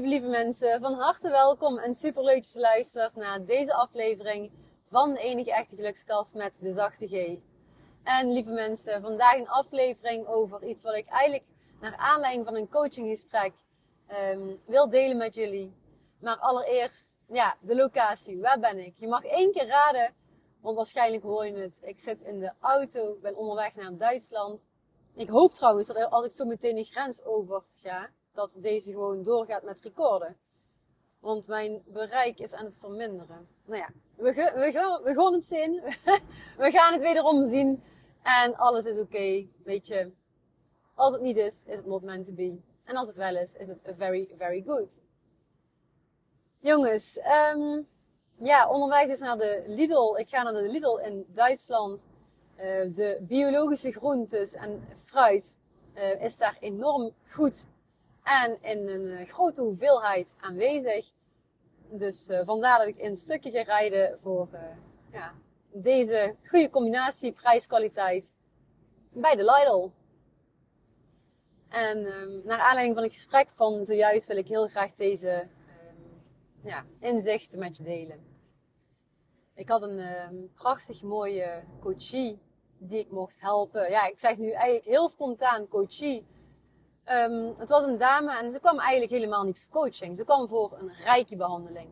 lieve, lieve mensen, van harte welkom en super leuk dat je luistert naar deze aflevering van de enige echte gelukskast met de zachte G. En lieve mensen, vandaag een aflevering over iets wat ik eigenlijk naar aanleiding van een coachinggesprek um, wil delen met jullie. Maar allereerst, ja, de locatie. Waar ben ik? Je mag één keer raden, want waarschijnlijk hoor je het. Ik zit in de auto, ben onderweg naar Duitsland. Ik hoop trouwens dat als ik zo meteen de grens over ga, dat deze gewoon doorgaat met recorden. Want mijn bereik is aan het verminderen. Nou ja, we, we, we gaan het zien. we gaan het wederom zien. En alles is oké. Weet je, als het niet is, is het not meant to be. En als het wel is, is het very, very good. Jongens, um, ja, onderweg dus naar de Lidl. Ik ga naar de Lidl in Duitsland. Uh, de biologische groentes en fruit uh, is daar enorm goed en in een uh, grote hoeveelheid aanwezig. Dus vandaar dat ik in stukje ga rijden voor ja, deze goede combinatie prijs-kwaliteit bij de Lidl. En um, naar aanleiding van het gesprek van zojuist wil ik heel graag deze um, ja, inzichten met je delen. Ik had een um, prachtig mooie coachie die ik mocht helpen. Ja, ik zeg nu eigenlijk heel spontaan coachie. Het was een dame en ze kwam eigenlijk helemaal niet voor coaching. Ze kwam voor een rijke behandeling.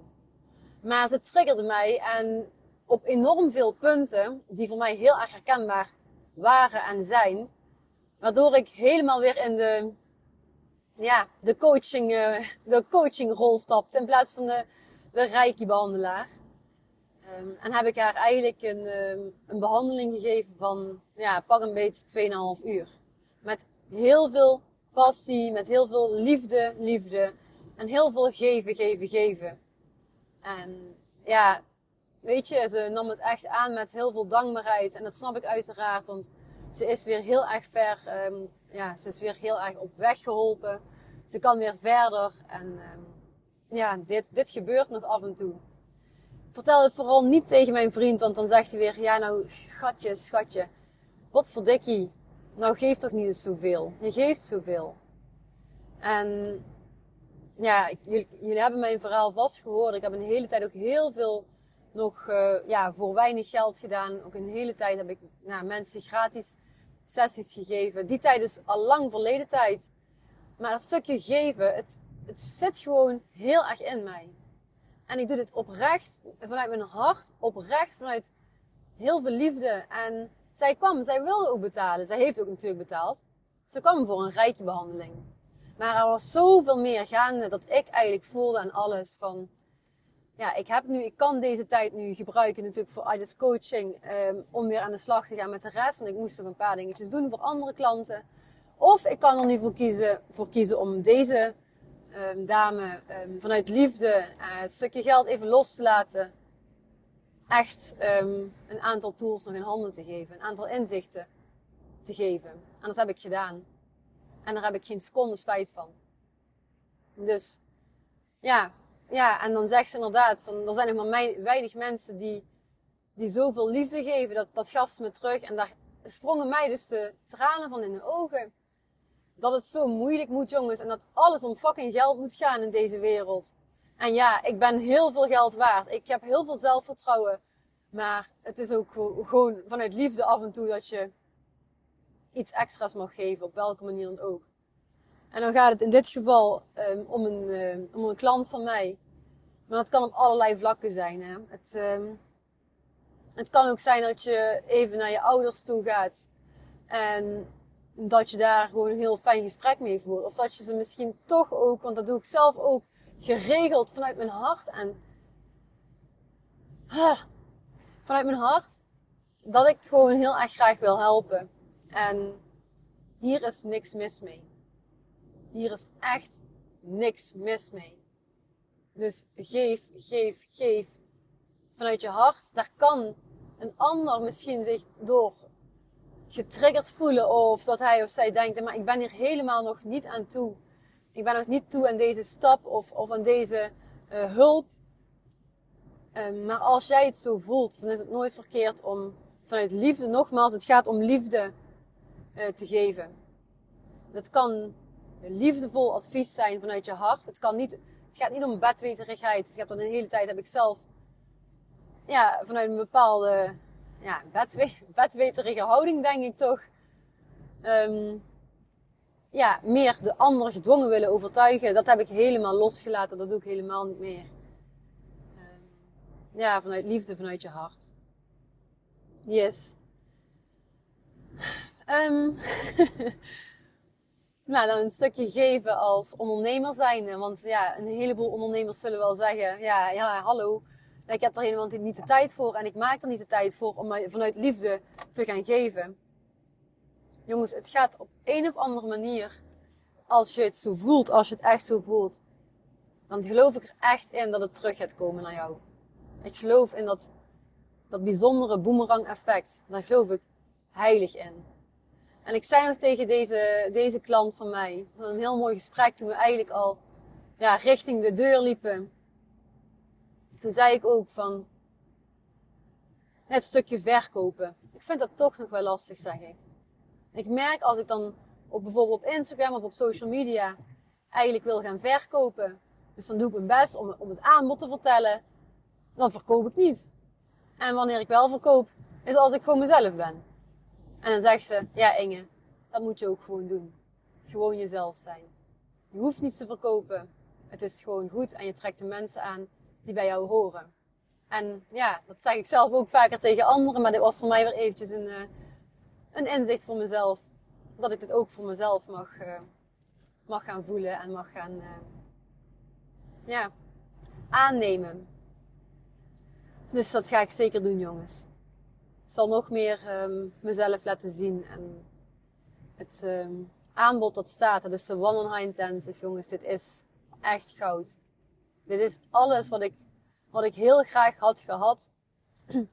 Maar ze triggerde mij en op enorm veel punten die voor mij heel erg herkenbaar waren en zijn Waardoor ik helemaal weer in de, ja, de coaching, uh, de coachingrol stapte in plaats van de, de reiki-behandelaar. Um, en heb ik haar eigenlijk een, um, een behandeling gegeven van, ja, pak een beetje 2,5 uur. Met heel veel passie, met heel veel liefde, liefde. En heel veel geven, geven, geven. En ja, weet je, ze nam het echt aan met heel veel dankbaarheid. En dat snap ik uiteraard, want ze is weer heel erg ver, um, ja, ze is weer heel erg op weg geholpen. Ze kan weer verder en um, ja, dit, dit gebeurt nog af en toe. Vertel het vooral niet tegen mijn vriend, want dan zegt hij weer, ja nou, schatje, schatje, wat voor dikkie. Nou, geef toch niet eens zoveel. Je geeft zoveel. En ja, jullie, jullie hebben mijn verhaal vast gehoord. Ik heb een hele tijd ook heel veel nog uh, ja, voor weinig geld gedaan. Ook een hele tijd heb ik nou, mensen gratis sessies gegeven. Die tijd is al lang verleden tijd. Maar het stukje geven, het, het zit gewoon heel erg in mij. En ik doe dit oprecht, vanuit mijn hart, oprecht, vanuit heel veel liefde. En zij kwam, zij wilde ook betalen. Zij heeft ook natuurlijk betaald. Ze kwam voor een rijke behandeling. Maar er was zoveel meer gaande dat ik eigenlijk voelde aan alles van ja, ik heb nu, ik kan deze tijd nu gebruiken natuurlijk voor IELTS coaching, um, om weer aan de slag te gaan met de rest. Want ik moest nog een paar dingetjes doen voor andere klanten. Of ik kan er nu voor kiezen, voor kiezen om deze um, dame um, vanuit liefde uh, het stukje geld even los te laten. Echt een aantal tools nog in handen te geven, een aantal inzichten te geven. En dat heb ik gedaan. En daar heb ik geen seconde spijt van. Dus ja, ja, en dan zegt ze inderdaad van, er zijn nog maar weinig mensen die, die zoveel liefde geven. Dat, dat gaf ze me terug. En daar sprongen mij dus de tranen van in de ogen. Dat het zo moeilijk moet, jongens. En dat alles om fucking geld moet gaan in deze wereld. En ja, ik ben heel veel geld waard. Ik heb heel veel zelfvertrouwen. Maar het is ook gewoon vanuit liefde af en toe dat je iets extra's mag geven. Op welke manier dan ook. En dan gaat het in dit geval um, om, een, um, om een klant van mij. Maar dat kan op allerlei vlakken zijn. Hè? Het, um, het kan ook zijn dat je even naar je ouders toe gaat. En dat je daar gewoon een heel fijn gesprek mee voert. Of dat je ze misschien toch ook, want dat doe ik zelf ook, geregeld vanuit mijn hart. En vanuit mijn hart dat ik gewoon heel erg graag wil helpen. En hier is niks mis mee. Hier is echt niks mis mee. Dus geef, geef, geef. Vanuit je hart, daar kan een ander misschien zich door getriggerd voelen of dat hij of zij denkt, maar ik ben hier helemaal nog niet aan toe. Ik ben nog niet toe aan deze stap of, of aan deze uh, hulp. Um, maar als jij het zo voelt, dan is het nooit verkeerd om vanuit liefde, nogmaals, het gaat om liefde uh, te geven. Dat kan liefdevol advies zijn vanuit je hart. Het, kan niet, het gaat niet om bedweterigheid. Ik heb dat de hele tijd heb ik zelf ja, vanuit een bepaalde ja, bedwe bedweterige houding, denk ik toch. Um, ja, meer de ander gedwongen willen overtuigen. Dat heb ik helemaal losgelaten. Dat doe ik helemaal niet meer. Um, ja, vanuit liefde, vanuit je hart. Yes. Um, nou, dan een stukje geven als ondernemer zijn. Want ja, een heleboel ondernemers zullen wel zeggen, ja, ja, hallo. Ik heb er helemaal niet de tijd voor en ik maak er niet de tijd voor om vanuit liefde te gaan geven. Jongens, het gaat op een of andere manier, als je het zo voelt, als je het echt zo voelt, dan geloof ik er echt in dat het terug gaat komen naar jou. Ik geloof in dat, dat bijzondere boomerang effect. Daar geloof ik heilig in. En ik zei nog tegen deze, deze klant van mij, een heel mooi gesprek toen we eigenlijk al ja, richting de deur liepen. Toen zei ik ook van het stukje verkopen. Ik vind dat toch nog wel lastig, zeg ik. Ik merk als ik dan op bijvoorbeeld op Instagram of op social media eigenlijk wil gaan verkopen. Dus dan doe ik mijn best om, om het aanbod te vertellen. Dan verkoop ik niet. En wanneer ik wel verkoop, is als ik gewoon mezelf ben. En dan zegt ze, ja Inge, dat moet je ook gewoon doen. Gewoon jezelf zijn. Je hoeft niets te verkopen. Het is gewoon goed en je trekt de mensen aan die bij jou horen. En ja, dat zeg ik zelf ook vaker tegen anderen, maar dit was voor mij weer eventjes een, uh, een inzicht voor mezelf. Dat ik dit ook voor mezelf mag, uh, mag gaan voelen en mag gaan uh, ja, aannemen. Dus dat ga ik zeker doen, jongens. Het zal nog meer um, mezelf laten zien. En het um, aanbod dat staat, dat is de One on High Intensive, jongens. Dit is echt goud. Dit is alles wat ik, wat ik heel graag had gehad.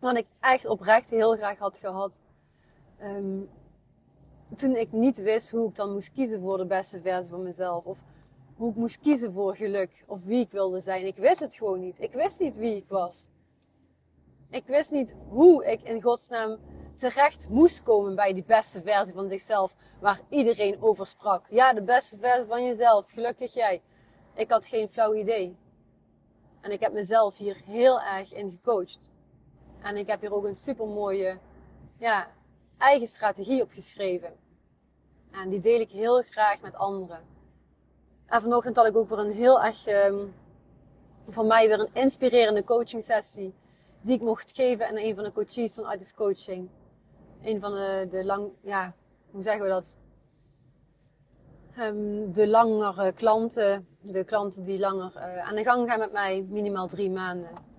wat ik echt oprecht heel graag had gehad. Um, toen ik niet wist hoe ik dan moest kiezen voor de beste versie van mezelf. Of hoe ik moest kiezen voor geluk. Of wie ik wilde zijn. Ik wist het gewoon niet. Ik wist niet wie ik was. Ik wist niet hoe ik in godsnaam terecht moest komen bij die beste versie van zichzelf. Waar iedereen over sprak. Ja, de beste versie van jezelf. Gelukkig jij. Ik had geen flauw idee. En ik heb mezelf hier heel erg in gecoacht. En ik heb hier ook een super mooie, ja, eigen strategie op geschreven. En die deel ik heel graag met anderen. En vanochtend had ik ook weer een heel erg, um, voor mij weer een inspirerende coaching sessie. Die ik mocht geven aan een van de coaches van Artist Coaching. Een van de, de lang, ja, hoe zeggen we dat? Um, de langere klanten, de klanten die langer uh, aan de gang gaan met mij, minimaal drie maanden.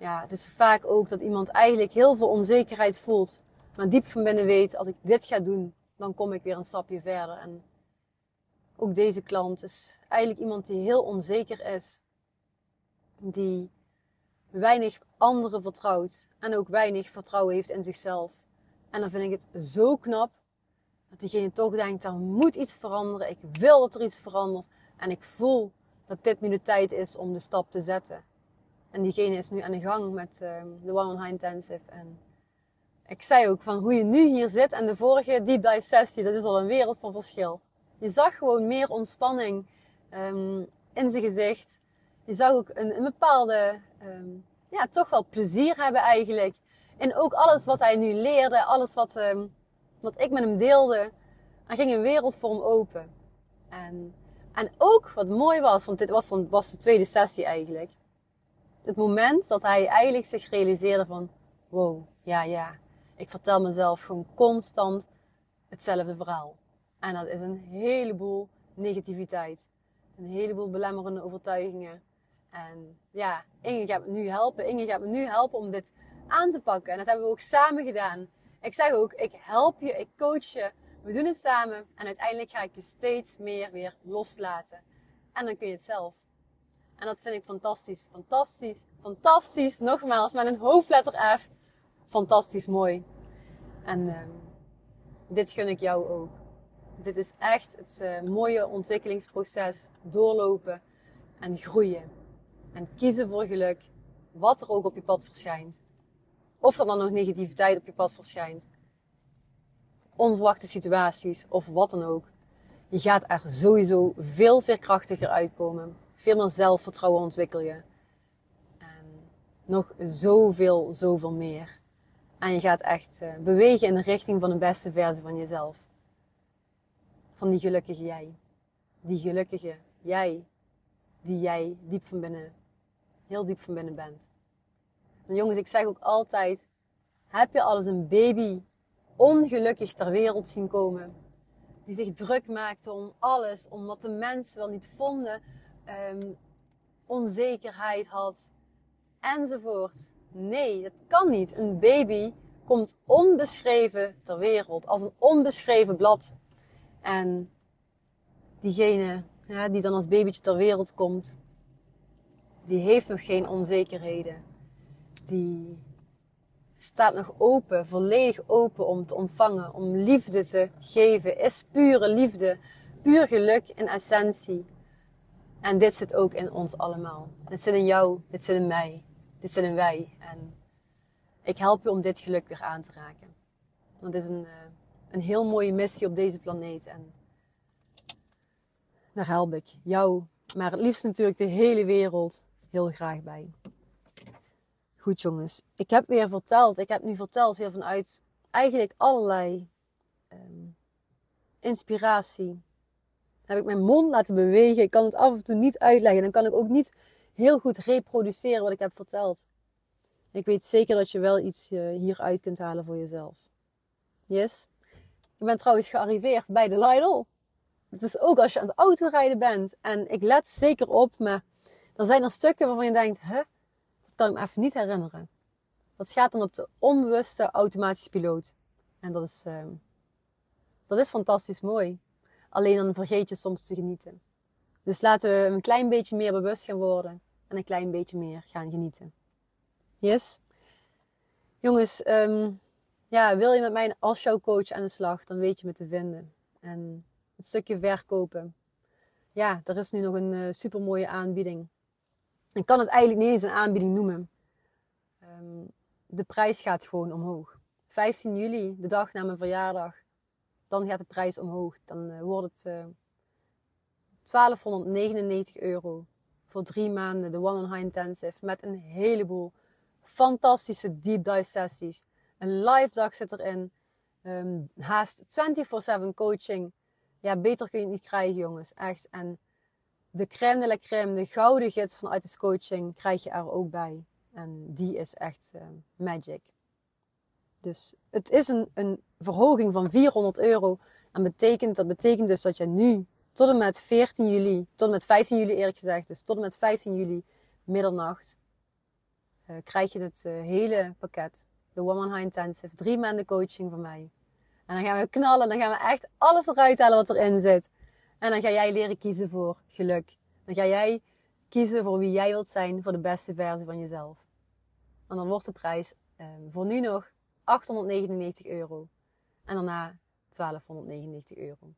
Ja, het is vaak ook dat iemand eigenlijk heel veel onzekerheid voelt, maar diep van binnen weet, als ik dit ga doen, dan kom ik weer een stapje verder. En ook deze klant is eigenlijk iemand die heel onzeker is, die weinig anderen vertrouwt en ook weinig vertrouwen heeft in zichzelf. En dan vind ik het zo knap dat diegene toch denkt, er moet iets veranderen. Ik wil dat er iets verandert. En ik voel dat dit nu de tijd is om de stap te zetten. En diegene is nu aan de gang met uh, de One on High Intensive. En ik zei ook van hoe je nu hier zit en de vorige deep dive sessie, dat is al een wereld van verschil. Je zag gewoon meer ontspanning um, in zijn gezicht. Je zag ook een, een bepaalde, um, ja, toch wel plezier hebben eigenlijk. En ook alles wat hij nu leerde, alles wat, wat ik met hem deelde, er ging een wereld voor hem open. En, en ook wat mooi was, want dit was, dan, was de tweede sessie eigenlijk. Het moment dat hij eigenlijk zich realiseerde van, wow, ja, ja, ik vertel mezelf gewoon constant hetzelfde verhaal. En dat is een heleboel negativiteit. Een heleboel belemmerende overtuigingen. En ja, Inge gaat me nu helpen. Inge gaat me nu helpen om dit aan te pakken. En dat hebben we ook samen gedaan. Ik zeg ook, ik help je, ik coach je. We doen het samen. En uiteindelijk ga ik je steeds meer weer loslaten. En dan kun je het zelf. En dat vind ik fantastisch. Fantastisch. Fantastisch. Nogmaals, met een hoofdletter F. Fantastisch mooi. En uh, dit gun ik jou ook. Dit is echt het uh, mooie ontwikkelingsproces. Doorlopen en groeien. En kiezen voor geluk. Wat er ook op je pad verschijnt. Of er dan nog negativiteit op je pad verschijnt. onverwachte situaties of wat dan ook. Je gaat er sowieso veel veerkrachtiger uitkomen. Veel meer zelfvertrouwen ontwikkel je. En nog zoveel, zoveel meer. En je gaat echt uh, bewegen in de richting van de beste versie van jezelf. Van die gelukkige jij. Die gelukkige jij. Die jij diep van binnen, heel diep van binnen bent. En jongens, ik zeg ook altijd, heb je alles een baby ongelukkig ter wereld zien komen? Die zich druk maakte om alles, om wat de mensen wel niet vonden, um, onzekerheid had, enzovoort. Nee, dat kan niet. Een baby komt onbeschreven ter wereld, als een onbeschreven blad. En diegene ja, die dan als babytje ter wereld komt, die heeft nog geen onzekerheden. Die staat nog open, volledig open om te ontvangen, om liefde te geven, is pure liefde, puur geluk in essentie. En dit zit ook in ons allemaal. Dit zit in jou, dit zit in mij, dit zit in wij. En ik help je om dit geluk weer aan te raken. Want het is een, eh, een heel mooie missie op deze planeet. En daar help ik jou, maar het liefst natuurlijk de hele wereld heel graag bij. Goed jongens, ik heb weer verteld, ik heb nu verteld weer vanuit eigenlijk allerlei um, inspiratie. Heb ik mijn mond laten bewegen, ik kan het af en toe niet uitleggen, dan kan ik ook niet heel goed reproduceren wat ik heb verteld. Ik weet zeker dat je wel iets uh, hieruit kunt halen voor jezelf. Yes? Ik ben trouwens gearriveerd bij de Lidl. Het is ook als je aan het autorijden bent. En ik let zeker op, maar er zijn er stukken waarvan je denkt, hè, dat kan ik me even niet herinneren. Dat gaat dan op de onbewuste automatische piloot. En dat is, uh, dat is fantastisch mooi. Alleen dan vergeet je soms te genieten. Dus laten we een klein beetje meer bewust gaan worden. En een klein beetje meer gaan genieten. Yes? Jongens, um, ja, wil je met mij als coach aan de slag, dan weet je me te vinden. En het stukje verkopen. Ja, er is nu nog een eh, super mooie aanbieding. Ik kan het eigenlijk niet eens een aanbieding noemen. Um, de prijs gaat gewoon omhoog. 15 juli, de dag na mijn verjaardag, dan gaat de prijs omhoog. Dan uh, wordt het uh, eh, 1299 euro voor drie maanden de One on High Intensive met een heleboel fantastische deep dive sessies. Een live dag zit erin. Um, haast 24/7 coaching ja, beter kun je het niet krijgen, jongens. Echt. En de crème de la crème, de gouden gids vanuit de coaching, krijg je er ook bij. En die is echt uh, magic. Dus het is een, een verhoging van 400 euro. En betekent, dat betekent dus dat je nu tot en met 14 juli, tot en met 15 juli eerlijk gezegd, dus tot en met 15 juli middernacht, uh, krijg je het uh, hele pakket. De Woman High Intensive, drie maanden coaching van mij. En dan gaan we knallen. Dan gaan we echt alles eruit halen wat erin zit. En dan ga jij leren kiezen voor geluk. Dan ga jij kiezen voor wie jij wilt zijn. Voor de beste versie van jezelf. En dan wordt de prijs eh, voor nu nog 899 euro. En daarna 1299 euro.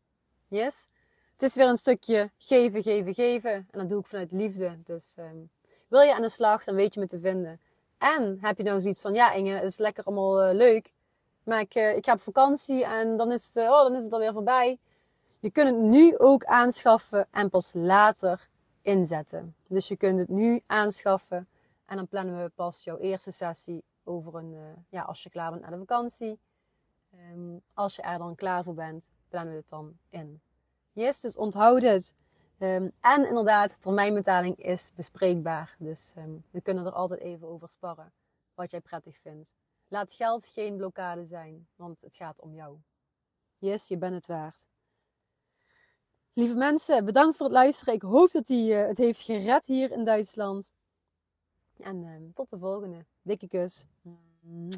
Yes? Het is weer een stukje geven, geven, geven. En dat doe ik vanuit liefde. Dus um, wil je aan de slag, dan weet je me te vinden. En heb je nou zoiets van, ja Inge, het is lekker allemaal uh, leuk. Maar ik, uh, ik ga op vakantie en dan is, uh, oh, dan is het alweer voorbij. Je kunt het nu ook aanschaffen en pas later inzetten. Dus je kunt het nu aanschaffen en dan plannen we pas jouw eerste sessie over een, uh, ja, als je klaar bent naar de vakantie. Um, als je er dan klaar voor bent, plannen we het dan in. Yes, dus onthoud het. Um, en inderdaad, termijnbetaling is bespreekbaar. Dus um, we kunnen er altijd even over sparren wat jij prettig vindt. Laat geld geen blokkade zijn, want het gaat om jou. Yes, je bent het waard. Lieve mensen, bedankt voor het luisteren. Ik hoop dat hij uh, het heeft gered hier in Duitsland. En uh, tot de volgende. Dikke kus. Mm.